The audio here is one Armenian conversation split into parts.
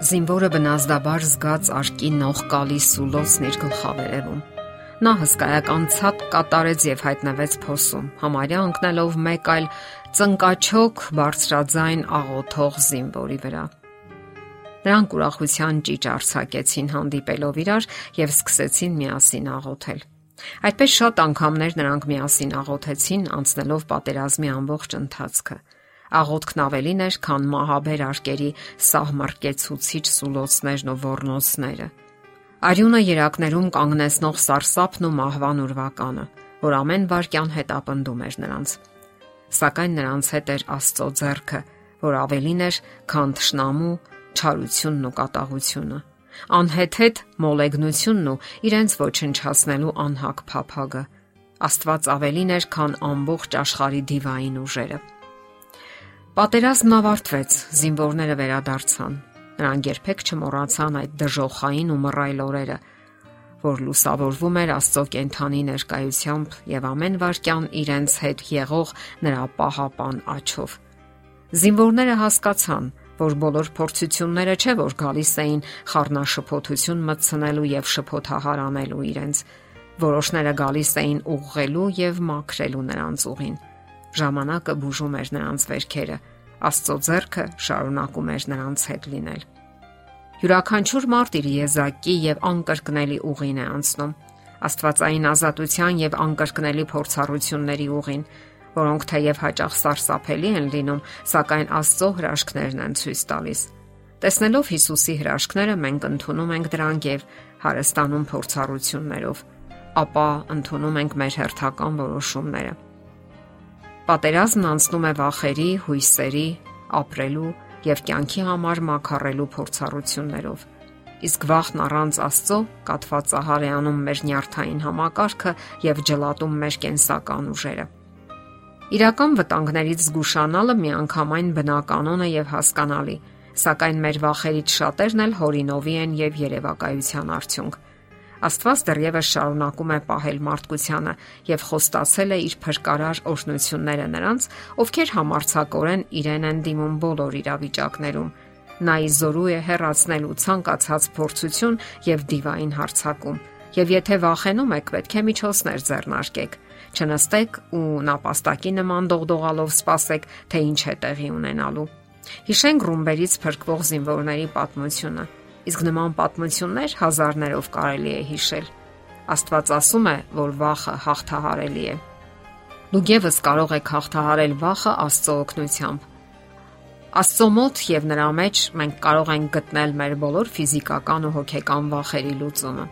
Զինվորը բնազդաբար զգաց արկի նող կալի սուլոցն իր գլխավերևում։ Նա հսկայական ցած կատարեց եւ հայտնվեց փոսում, համարյա ընկնելով մեկ այլ ծնկաչոք բարձրաձայն աղոթող զինվորի վրա։ Նրանք ուրախության ճիճ արձակեցին հանդիպելով իրար եւ սկսեցին միասին աղոթել։ Այդպես շատ անգամներ նրանք միասին աղոթեցին, անցնելով պատերազմի ամբողջ ընթացքը։ Աղոթքն ավելին էր, քան մահաբեր արկերի սահմռկեցուցիչ սուլոցներն ու ոռնոցները։ Արյունը երակներում կանգնեցնող սարսափն ու մահվան ուրվականը, որ ամեն վարքյան հետապնդում էր նրանց։ Սակայն նրանց հետ էր Աստծո ձեռքը, որ ավելին էր, քան թշնամու, չարությունն ու կատաղությունը անհեթեթ մոլեգնությունն ու իրենց ոչնչացնելու անհակ փափագը։ Աստված ավելին էր, քան ամբողջ աշխարհի դիվային ուժերը։ Պատերազմն ավարտվեց, զինվորները վերադարձան։ Նրանք երբեք չմոռացան այդ դժոխային ու մռայլ օրերը, որ լուսավորվում էր Աստծո կենթանի ներկայությամբ եւ ամեն վարքյան իրենց հետ եղող նրա պահապան աչով։ Զինվորները հասկացան, որ բոլոր փորձությունները չէ որ գալիս էին խառնաշփոթություն մտցնելու եւ շփոթահար անելու իրենց։ Որոշները գալիս էին ուղղելու եւ մաքրելու նրանց ուղին Ժամանակը բուժում էր նրանց վերքերը։ Աստծո ձեռքը շարունակում էր նրանց հետ լինել։ Յուրաքանչյուր մարդ իր եզակի եւ անկրկնելի ուղին է անցնում։ Աստվածային ազատության եւ անկրկնելի փորձառությունների ուղին, որոնք թեև հաճախ սարսափելի են լինում, սակայն Աստծո հրաշքներն են ցույց տալիս։ Տեսնելով Հիսուսի հրաշքները մենք ընդունում ենք դրանք եւ հարստանում փորձառություններով, ապա ընդունում ենք մեր հերթական որոշումները։ Պատերազմն անցնում է վախերի, հույսերի, ապրելու եւ կյանքի համար մաքարելու փորձառություններով։ Իսկ վախն առանց Աստծո կատվածահար է անում մեր նյարդային համակարգը եւ ջլատում մեր կենսական ուժերը։ Իրական վտանգներից զգուշանալը միանգամայն բնականon է եւ հասկանալի, սակայն մեր վախերից շատերն էլ հորինովի են եւ երևակայության արդյունք։ Աստված դեռևս շարունակում է պահել մարդկությանը եւ խոստացել է իր փրկարար օրհնությունները նրանց, ովքեր համարցակորեն իրեն են դիմում բոլոր իրավիճակներում։ Նա իզորու է հերացնելու ցանկացած փորձություն եւ դիվային հարցակում։ Եվ եթե վախենում եք, պետք է միջոցներ ձեռնարկեք։ Չնստեք ու նապաստակի նման դողդողալով սպասեք, թե ինչ է տեղի ունենալու։ Հիշենք Ռումբերից փրկվող զինվորների պատմությունը։ Իսկ նման պատմություններ հազարներով կարելի է հիշել։ Աստված ասում է, որ վախը հաղթահարելի է։ Դուք եւս կարող եք հաղթահարել վախը Աստծո օգնությամբ։ Աստծո մոտ եւ նրա մեջ մենք կարող ենք գտնել մեր բոլոր ֆիզիկական ու հոգեկան վախերի լուծումը։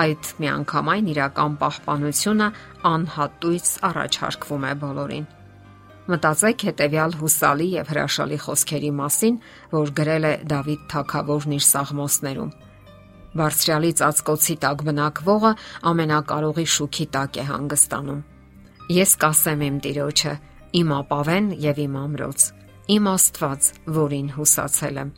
Այդ միանգամայն իրական պահպանությունը անհատույց առաջարկվում է բոլորին։ Մտածեք հետեւյալ հուսալի եւ հրաշալի խոսքերի մասին, որ գրել է Դավիթ Թագավորն իր սաղմոսներում։ Բարձրալի ծածկոցի տակ բնակվողը ամենակարողի շուքի տակ է հանգստանում։ Ես կասեմ իմ Տիրոջը, իմ ապավեն եւ իմ ամրոց, իմ Աստված, որին հուսացել եմ,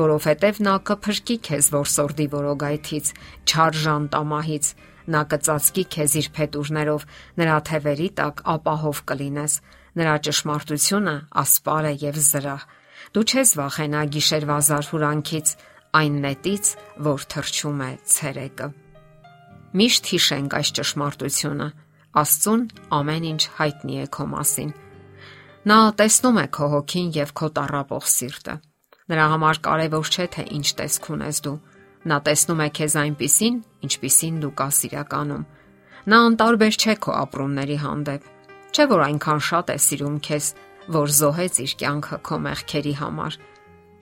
որովհետև նա կփրկի քեզ որսորդի որոգայթից, չար ժան տամահից, նա կծածկի քեզ իր փետուրներով, նրա թևերի տակ ապահով կլինես Նրա ճշմարտությունը ասպար է եւ զրահ։ Դու չես վախենա գիշերվա զարհուրանքից, այն նետից, որ թրջում է ցերեկը։ Միշտ հիշենք այս ճշմարտությունը։ Աստծուն ամեն ինչ հայտնի է քո մասին։ Նա տեսնում է քո հոգին եւ քո տարապող սիրտը։ Նրա համար կարևոր չէ թե ինչ տեսք ունես դու։ Նա տեսնում է քեզ այնպիսին, ինչպիսին դու կաս իրականում։ Նա անտարբեր չէ քո ապրումների հանդեպ Չէ որ այնքան շատ է սիրում քեզ, որ զոհեց իր կյանքը քո մեղքերի համար։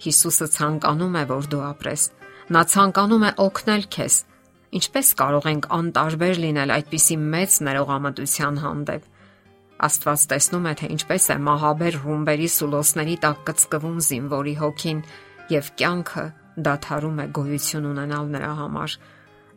Հիսուսը ցանկանում է, որ դու ապրես։ Նա ցանկանում է օգնել քեզ։ Ինչպես կարող ենք անտարբեր լինել այդպիսի մեծ ներողամտության հանդեպ։ Աստված տեսնում է, թե ինչպես է մահաբեր ռումբերի սուլոսների տակ կծկվում զինվորի հոգին եւ կյանքը դադարում է գոյություն ունենալ նրա համար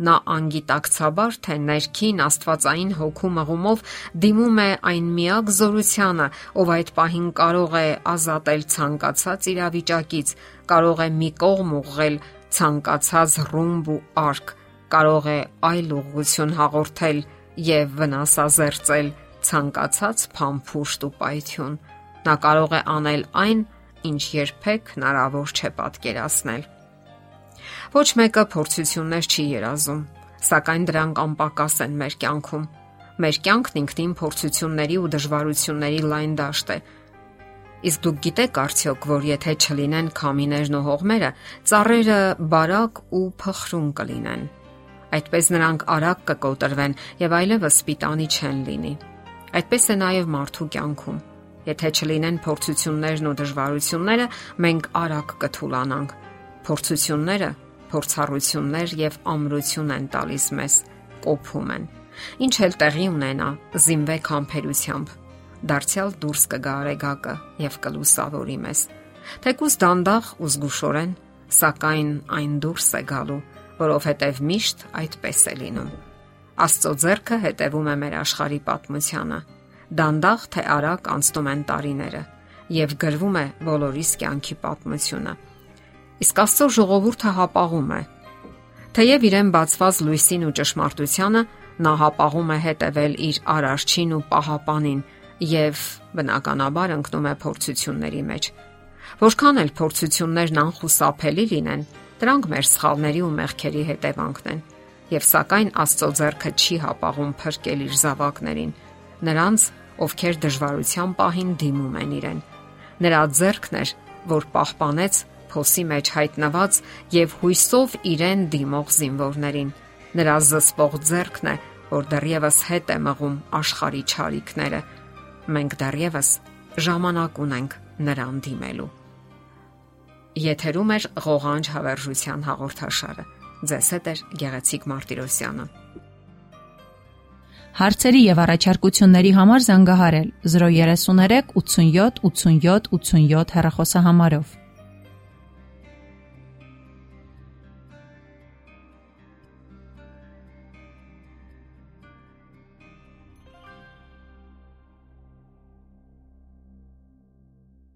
նա անգիտակցաբար թե ներքին աստվածային հոգու մղումով դիմում է այն միակ զորությանը, ով այդ պահին կարող է ազատել ցանկացած իրավիճակից, կարող է մի կողմ ուղղել ցանկացած ռումբ ու արկ, կարող է այլ ուղղություն հաղորդել եւ վնասազերծել ցանկացած փամփուշտ ու պայթյուն։ Նա կարող է անել այն, ինչ երբեք հնարավոր չէ պատկերացնել։ Ոչ մեկը փորձություններ չի երազում, սակայն դրանք անպակաս են մեր կյանքում։ Մեր կյանքն ինքնին փորձությունների ու դժվարությունների լայն դաշտ է։ Իսկ դուք գիտեք արդյոք, որ եթե չլինեն քամիներն ու հողմերը, ծառերը բարակ ու փխրուն կլինեն։ Այդպես նրանք արագ կկոտրվեն եւ այլևս սպիտանի չեն լինի։ Այդպես է նաեւ մարդու կյանքում։ Եթե չլինեն փորձություններն ու դժվարությունները, մենք արագ կթուլանանք։ Փորձությունները փորձառություններ եւ ամրություն են տալիս մեզ, կոփում են։ Ինչ էլ տեղի ունենա, զինվեք համբերությամբ։ Դարձյալ դուրս կգա արեգակը եւ կլուսավորի մեզ։ Թեկուզ դանդաղ ու զգուշորեն, սակայն այն դուրս է գալու, որովհետեւ միշտ այդպես է լինում։ Աստծո ձեռքը հետևում է մեր աշխարհի պատմությանը։ Դանդաղ թե արագ անցնում են տարիները եւ գրվում է բոլորիս կյանքի պատմությունը։ Իսկ Աստծո ժողովուրդը հապաղում է։ Թեև իրեն բացված լույսին ու ճշմարտությանը նա հապաղում է հետևել իր արարչին ու պահապանին եւ բնականաբար ընկնում է փորձությունների մեջ։ Որքան էլ փորձություններն անխուսափելի լինեն, դրանք մեր սխալների ու մեղքերի հետևանքն են։ Եվ սակայն Աստծո ձեռքը չի հապաղում փրկել իր զավակներին, նրանց, ովքեր դժվարության պահին դիմում են իրեն։ Նրա ձեռքն էր, որ պահպանեց փոսի մեջ հայտնված եւ հույսով իրեն դիմող զինվորներին։ Նրա զսպող ձեռքն է, որ դեռևս հետ է մղում աշխարհի ճարիքները։ Մենք դեռևս ժամանակ ունենք նրան դիմելու։ Եթերում է ղողանջ հավերժության հաղորդաշարը։ Ձեզ հետ է Գեղեցիկ Մարտիրոսյանը։ Հարցերի եւ առաջարկությունների համար զանգահարել 033 87 87 87 հեռախոսահամարով։